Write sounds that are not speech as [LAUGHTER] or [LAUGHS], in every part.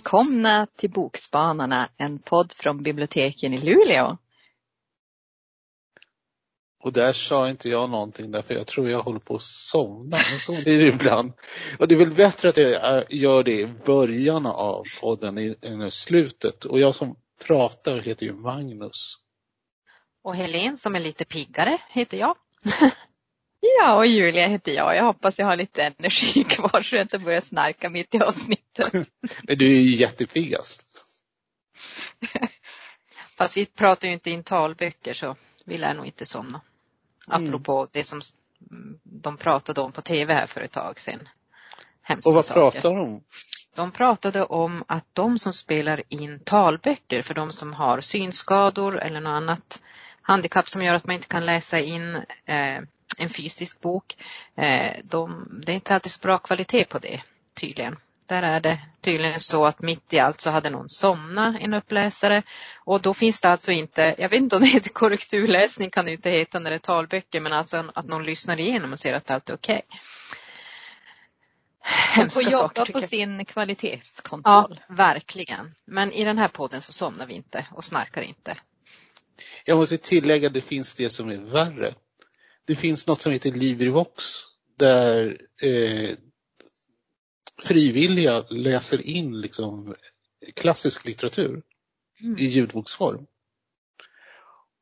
Välkomna till Bokspanarna, en podd från biblioteken i Luleå. Och där sa inte jag någonting därför jag tror jag håller på att somna. Men så blir det ibland. Och det är väl bättre att jag gör det i början av podden än i slutet. Och jag som pratar heter ju Magnus. Och Helene som är lite piggare heter jag. [LAUGHS] Ja, och Julia heter jag. Jag hoppas jag har lite energi [LAUGHS] kvar så jag inte börjar snarka mitt i avsnittet. Men du är ju jättepiggast. [LAUGHS] Fast vi pratar ju inte in talböcker så vi lär nog inte somna. Mm. Apropå mm. det som de pratade om på tv här för ett tag sedan. Hemska och vad saker. pratade de om? De pratade om att de som spelar in talböcker för de som har synskador eller något annat handikapp som gör att man inte kan läsa in eh, en fysisk bok. Eh, de, det är inte alltid så bra kvalitet på det tydligen. Där är det tydligen så att mitt i allt så hade någon somnat, en uppläsare. Och då finns det alltså inte, jag vet inte om det heter korrekturläsning, kan det inte heta när det är talböcker, men alltså att någon lyssnar igenom och ser att allt är okej. Okay. Hemska och jobba på sin kvalitetskontroll. Ja, verkligen. Men i den här podden så somnar vi inte och snarkar inte. Jag måste tillägga att det finns det som är värre. Det finns något som heter LibriVox där eh, frivilliga läser in liksom klassisk litteratur mm. i ljudboksform.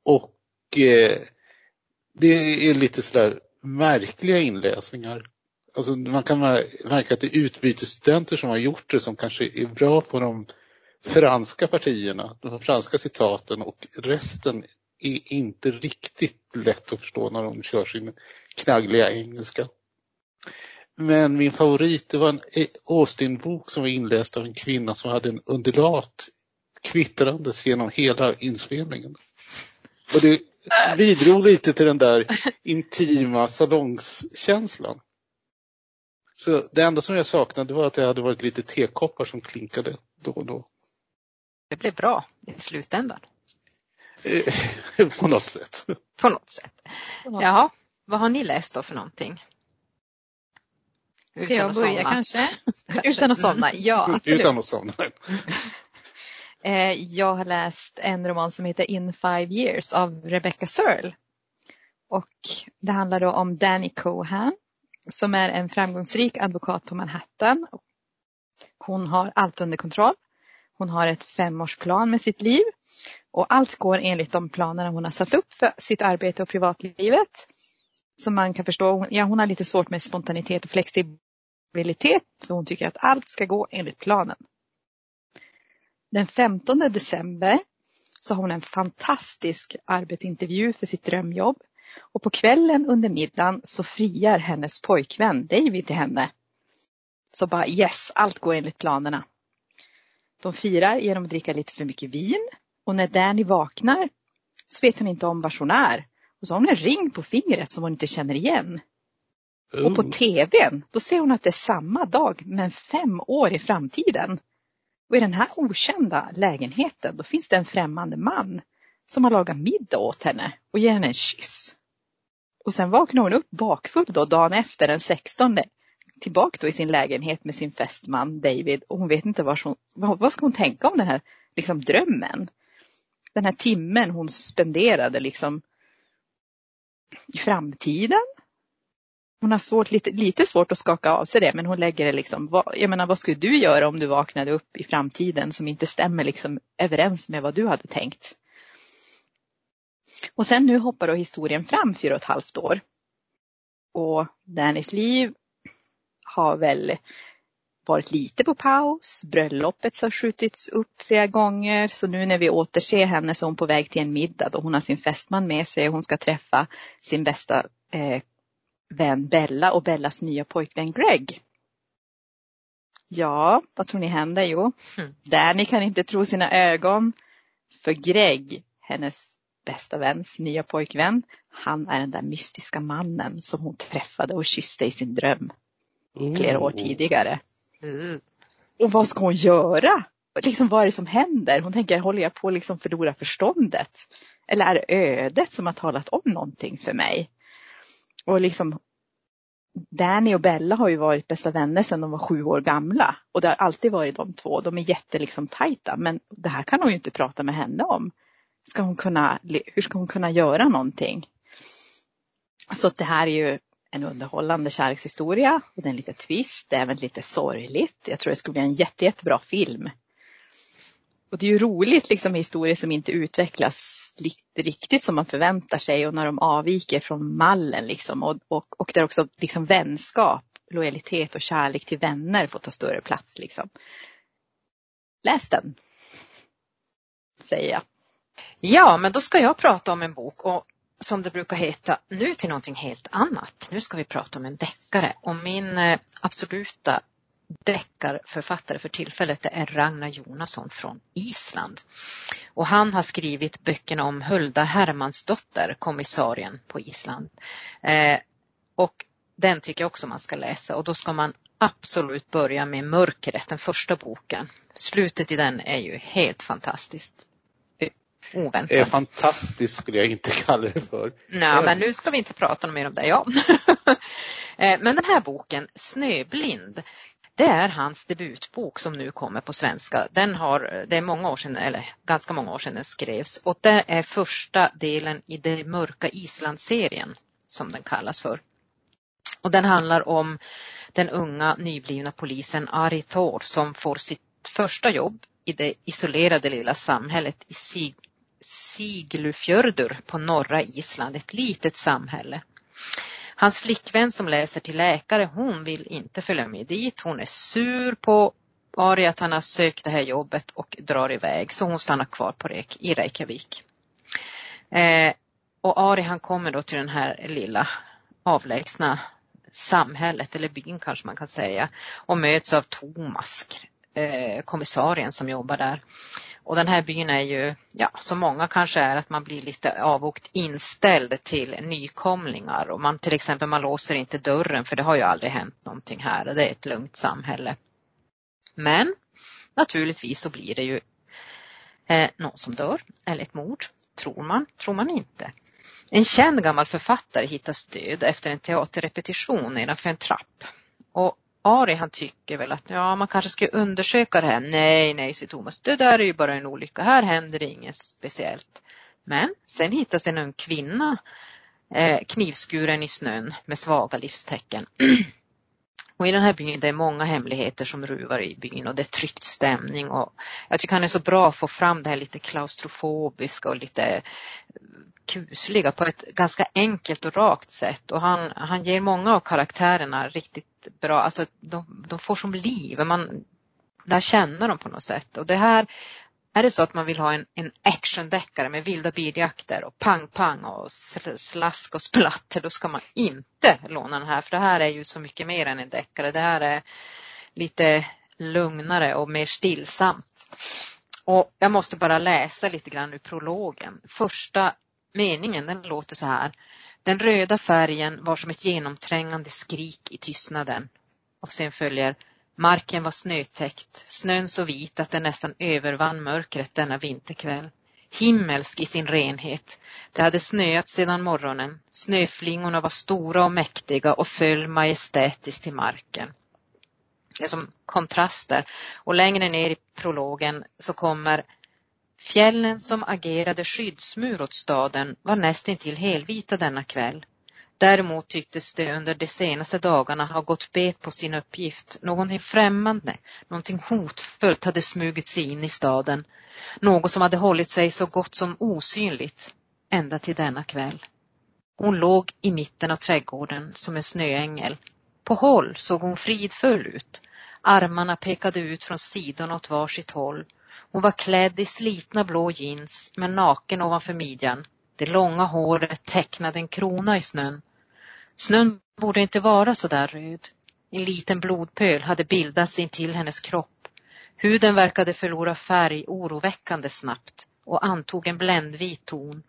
Och eh, det är lite sådär märkliga inläsningar. Alltså man kan märka att det är utbytesstudenter som har gjort det som kanske är bra på de franska partierna, de franska citaten och resten är inte riktigt lätt att förstå när de kör sin knaggliga engelska. Men min favorit det var en eh, Austin-bok som var inläst av en kvinna som hade en undulat kvittrandes genom hela inspelningen. Och det bidrog lite till den där intima salongskänslan. Så det enda som jag saknade var att det hade varit lite tekoppar som klinkade då och då. Det blev bra i slutändan. [LAUGHS] På något sätt. På något sätt. Jaha, vad har ni läst då för någonting? Ska jag börja [LAUGHS] kanske? Utan att somna, ja [LAUGHS] absolut. Utan att somna. Eh, jag har läst en roman som heter In Five Years av Rebecca Searle. Och det handlar då om Danny Cohan som är en framgångsrik advokat på Manhattan. Hon har allt under kontroll. Hon har ett femårsplan med sitt liv och allt går enligt de planerna hon har satt upp för sitt arbete och privatlivet. Som man kan förstå, ja hon har lite svårt med spontanitet och flexibilitet för hon tycker att allt ska gå enligt planen. Den 15 december så har hon en fantastisk arbetsintervju för sitt drömjobb och på kvällen under middagen så friar hennes pojkvän David till henne. Så bara yes, allt går enligt planerna. De firar genom att dricka lite för mycket vin och när Danny vaknar så vet hon inte om var hon är. Och så har hon en ring på fingret som hon inte känner igen. Oh. Och på tvn, då ser hon att det är samma dag men fem år i framtiden. Och i den här okända lägenheten, då finns det en främmande man som har lagat middag åt henne och ger henne en kyss. Och sen vaknar hon upp bakfull då dagen efter den 16 tillbaka då i sin lägenhet med sin fästman David och hon vet inte vad, hon, vad ska hon tänka om den här liksom, drömmen. Den här timmen hon spenderade liksom i framtiden. Hon har svårt, lite, lite svårt att skaka av sig det men hon lägger det liksom, vad, jag menar vad skulle du göra om du vaknade upp i framtiden som inte stämmer liksom överens med vad du hade tänkt. Och sen nu hoppar då historien fram fyra och ett halvt år. Och Dannys liv har väl varit lite på paus. Bröllopet har skjutits upp flera gånger så nu när vi återser henne så är hon på väg till en middag och hon har sin fästman med sig och hon ska träffa sin bästa eh, vän Bella och Bellas nya pojkvän Greg. Ja, vad tror ni händer? Jo, mm. Danny kan inte tro sina ögon. För Greg, hennes bästa väns nya pojkvän, han är den där mystiska mannen som hon träffade och kysste i sin dröm flera år tidigare. Mm. Och vad ska hon göra? Liksom vad är det som händer? Hon tänker, håller jag på att liksom förlora förståndet? Eller är det ödet som har talat om någonting för mig? Och liksom, Danny och Bella har ju varit bästa vänner sedan de var sju år gamla och det har alltid varit de två. De är jätte liksom tajta men det här kan hon ju inte prata med henne om. Ska hon kunna, hur ska hon kunna göra någonting? Så det här är ju en underhållande kärlekshistoria och det är en liten twist, det är även lite sorgligt. Jag tror det skulle bli en jätte, jättebra film. Och det är ju roligt liksom historier som inte utvecklas riktigt som man förväntar sig och när de avviker från mallen liksom och, och, och där också liksom vänskap, lojalitet och kärlek till vänner får ta större plats liksom. Läs den! Säger jag. Ja, men då ska jag prata om en bok och som det brukar heta, nu till någonting helt annat. Nu ska vi prata om en deckare och min eh, absoluta deckarförfattare för tillfället är Ragnar Jonasson från Island. Och han har skrivit böckerna om Hulda Hermansdotter, kommissarien på Island. Eh, och den tycker jag också man ska läsa och då ska man absolut börja med Mörkret, den första boken. Slutet i den är ju helt fantastiskt oväntat. är fantastiskt skulle jag inte [LAUGHS] kalla det för. Nej, men nu ska vi inte prata mer om det. Ja. [LAUGHS] Eh, men den här boken, Snöblind, det är hans debutbok som nu kommer på svenska. Den har, det är många år sedan, eller ganska många år sedan den skrevs och det är första delen i den mörka Islandsserien som den kallas för. Och den handlar om den unga nyblivna polisen Ari Thor som får sitt första jobb i det isolerade lilla samhället i Sig Siglufjördur på norra Island, ett litet samhälle. Hans flickvän som läser till läkare, hon vill inte följa med dit. Hon är sur på Ari att han har sökt det här jobbet och drar iväg så hon stannar kvar på Rek, i Reykjavik. Eh, och Ari han kommer då till den här lilla avlägsna samhället eller byn kanske man kan säga och möts av Tomas eh, kommissarien som jobbar där. Och den här byn är ju, ja, som många kanske är, att man blir lite avvokt inställd till nykomlingar och man till exempel, man låser inte dörren för det har ju aldrig hänt någonting här och det är ett lugnt samhälle. Men naturligtvis så blir det ju eh, någon som dör eller ett mord, tror man, tror man inte. En känd gammal författare hittar stöd efter en teaterrepetition nedanför en trapp. Och Ari han tycker väl att ja, man kanske ska undersöka det här. Nej, nej, säger Thomas, det där är ju bara en olycka. Här händer det inget speciellt. Men sen hittas en ung kvinna eh, knivskuren i snön med svaga livstecken. [CLEARS THROAT] Och i den här byn det är många hemligheter som ruvar i byn och det är tryckt stämning och jag tycker han är så bra att få fram det här lite klaustrofobiska och lite kusliga på ett ganska enkelt och rakt sätt och han, han ger många av karaktärerna riktigt bra, alltså de, de får som liv, man lär känna dem på något sätt och det här är det så att man vill ha en, en actiondeckare med vilda biljakter och pang-pang och slask och splatter, då ska man inte låna den här för det här är ju så mycket mer än en deckare. Det här är lite lugnare och mer stillsamt. Och jag måste bara läsa lite grann ur prologen. Första meningen den låter så här. Den röda färgen var som ett genomträngande skrik i tystnaden. Och sen följer Marken var snötäckt, snön så vit att den nästan övervann mörkret denna vinterkväll. Himmelsk i sin renhet. Det hade snöat sedan morgonen. Snöflingorna var stora och mäktiga och föll majestätiskt till marken. Det är som kontraster. Och längre ner i prologen så kommer Fjällen som agerade skyddsmur åt staden var nästintill helvita denna kväll. Däremot tycktes det under de senaste dagarna ha gått bet på sin uppgift. Någonting främmande, någonting hotfullt hade smugit sig in i staden. Något som hade hållit sig så gott som osynligt ända till denna kväll. Hon låg i mitten av trädgården som en snöängel. På håll såg hon fridfull ut. Armarna pekade ut från sidorna åt varsitt håll. Hon var klädd i slitna blå jeans men naken ovanför midjan. Det långa håret tecknade en krona i snön. Snön borde inte vara så där röd. En liten blodpöl hade bildats intill hennes kropp. Huden verkade förlora färg oroväckande snabbt och antog en bländvit ton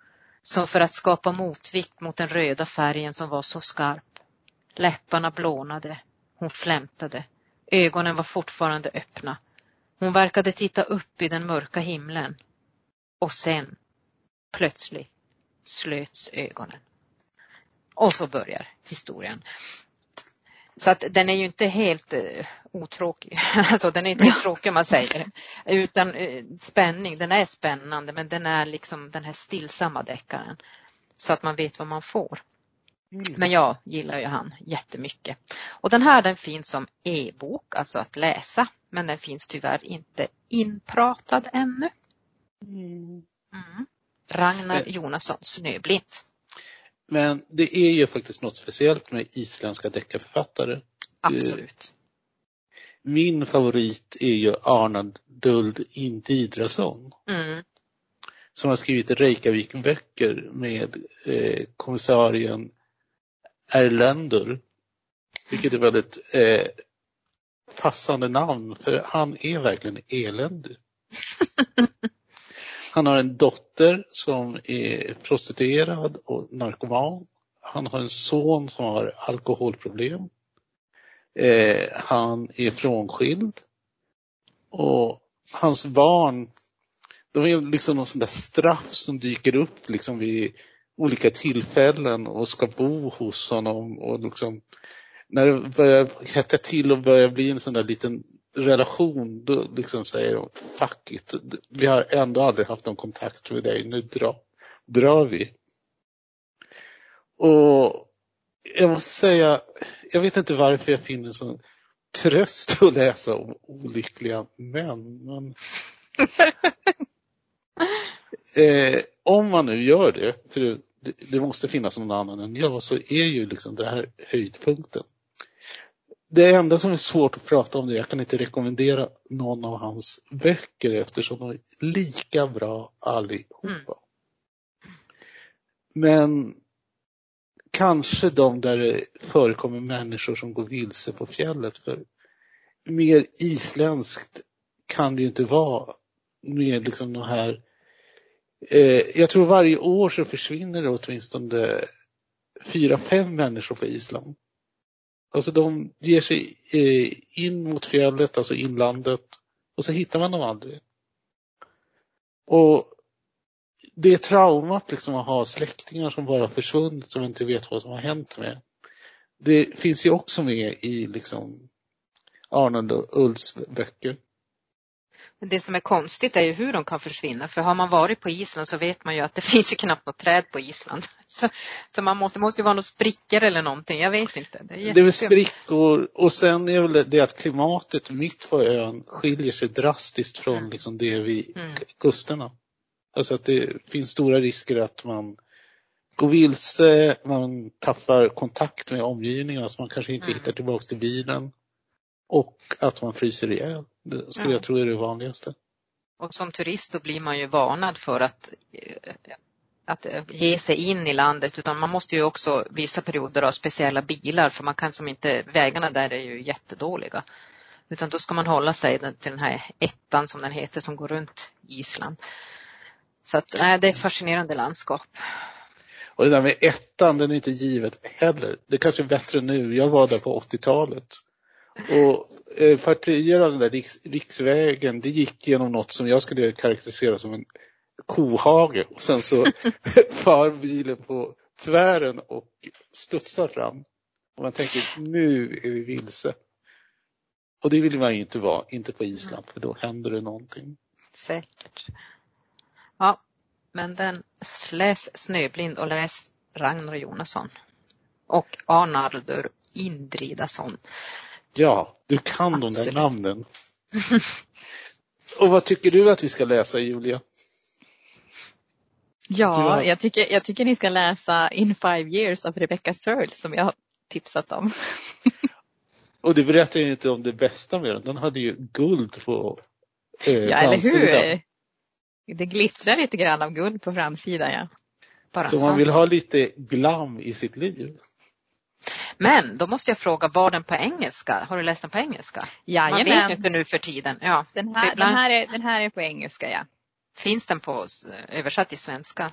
som för att skapa motvikt mot den röda färgen som var så skarp. Läpparna blånade. Hon flämtade. Ögonen var fortfarande öppna. Hon verkade titta upp i den mörka himlen. Och sen, plötsligt, slöts ögonen. Och så börjar historien. Så att den är ju inte helt eh, otråkig. [LAUGHS] Alltså den är inte helt tråkig om man säger. Utan eh, spänning, den är spännande men den är liksom den här stillsamma deckaren. Så att man vet vad man får. Mm. Men jag gillar ju han jättemycket. Och den här den finns som e-bok, alltså att läsa. Men den finns tyvärr inte inpratad ännu. Mm. Mm. Ragnar Eh. Jonasson, Snöblint. Men det är ju faktiskt något speciellt med isländska deckarförfattare. Absolut. Min favorit är ju Arnald Indidrasson Mm. som har skrivit Reykjavik-böcker med eh, kommissarien Erlendur. Vilket är väldigt eh, passande namn för han är verkligen eländig. [LAUGHS] Han har en dotter som är prostituerad och narkoman. Han har en son som har alkoholproblem. Eh, han är frånskild. Och hans barn, de är liksom någon sån där straff som dyker upp liksom vid olika tillfällen och ska bo hos honom och liksom när det börjar hetta till och börjar bli en sån där liten relation, då liksom säger de fuck it, vi har ändå aldrig haft någon kontakt med dig, nu drar, drar vi. Och jag måste säga, jag vet inte varför jag finner sån tröst att läsa om olyckliga män, men [LAUGHS] eh, om man nu gör det, för det, det måste finnas någon annan än jag, så är ju liksom det här höjdpunkten. Det enda som är svårt att prata om det, jag kan inte rekommendera någon av hans böcker eftersom de är lika bra allihopa. Mm. Men kanske de där det förekommer människor som går vilse på fjället. För mer isländskt kan det ju inte vara med liksom de här eh, jag tror varje år så försvinner det åtminstone fyra, fem människor på Island. Alltså de ger sig eh, in mot fjället, alltså inlandet, och så hittar man dem aldrig. Och det traumat liksom att ha släktingar som bara försvunnit som inte vet vad som har hänt med. Det finns ju också med i liksom Arnold och Ulfs böcker. Men det som är konstigt är ju hur de kan försvinna. För har man varit på Island så vet man ju att det [LAUGHS] finns ju knappt något träd på Island. [LAUGHS] Så, så man måste, måste ju vara några sprickor eller någonting. Jag vet inte. Det är, Det är väl sprickor och sen är väl det- att klimatet mitt på ön skiljer sig drastiskt från Mm. liksom det vid Mm. kusterna. Alltså att det finns stora risker att man går vilse, man tappar kontakt med omgivningen, så man kanske inte Mm. hittar tillbaka till bilen. Och att man fryser ihjäl. Det skulle Ja. jag tro är det vanligaste. Och som turist så blir man ju varnad för att, att ge sig in i landet utan man måste ju också vissa perioder ha speciella bilar för man kan som inte, vägarna där är ju jättedåliga. Utan då ska man hålla sig till den här ettan som den heter som går runt Island. Så att, nej, det är ett fascinerande landskap. Och det där med ettan, den är inte givet heller. Det kanske är bättre nu. Jag var där på 80-talet. Och eh, partier av den där riks, riksvägen, det gick genom något som jag skulle karaktärisera som en kohage. Och sen så [LAUGHS] far bilen på tvären och studsar fram. Och man tänker, nu är vi vilse. Och det vill man ju inte vara, inte på Island, för då händer det någonting. Säkert. Ja, men den läs Snöblind och läs Ragnar Jonasson. Och Arnardur Indridason. Ja, du kan de där namnen. Och vad tycker du att vi ska läsa, Julia? Ja, Ja. jag tycker, jag tycker ni ska läsa In Five Years av Rebecca Searle som jag har tipsat om. [LAUGHS] Och du berättar ju inte om det bästa med den. Den hade ju guld på eh, Ja, eller framsidan. hur? Det glittrar lite grann av guld på framsidan, ja. Bara Så man vill ha lite glam i sitt liv. Men då måste jag fråga, var den på engelska? Har du läst den på engelska? Man vet ju Jajamän. inte nu för tiden. Ja. Den här, den, ibland här är, den här är på engelska, ja. Finns den på översatt till svenska?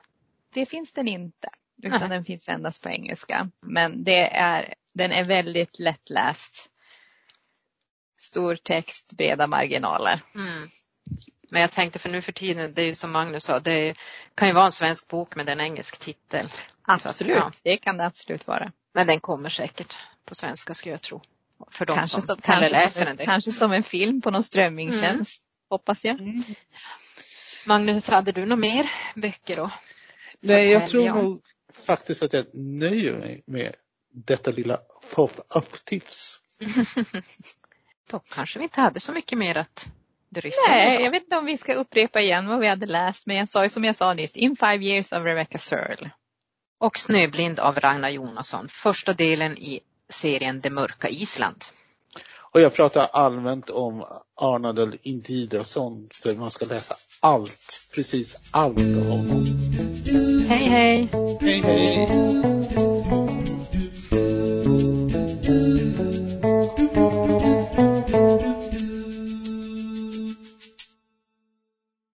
Det finns den inte, utan Nej. den finns endast på engelska. Men det är, den är väldigt lättläst. Stor text, breda marginaler. Mm. Men jag tänkte för nu för tiden, det är ju som Magnus sa, det kan ju vara en svensk bok med en engelsk titel. Absolut, ja. det kan det absolut vara. Men den kommer säkert på svenska skulle jag tro. För de Kanske som som, kanske, läser det. kanske som en film på någon strömmingstjänst, hoppas jag. Magnus, hade du några mer böcker då? Nej, jag tror nog faktiskt att jag nöjer mig med detta lilla pop-up-tips. [LAUGHS] Då kanske vi inte hade så mycket mer att dryfta. Nej, jag vet inte om vi ska upprepa igen vad vi hade läst, men jag sa ju som jag sa nyss, In five years of Rebecca Searle. Och Snöblind av Ragnar Jonasson. Första delen i serien Det mörka Island. Och jag pratar allmänt om Arnadel Intidrason för man ska läsa allt, precis allt av honom. Hej hej! Hej hej!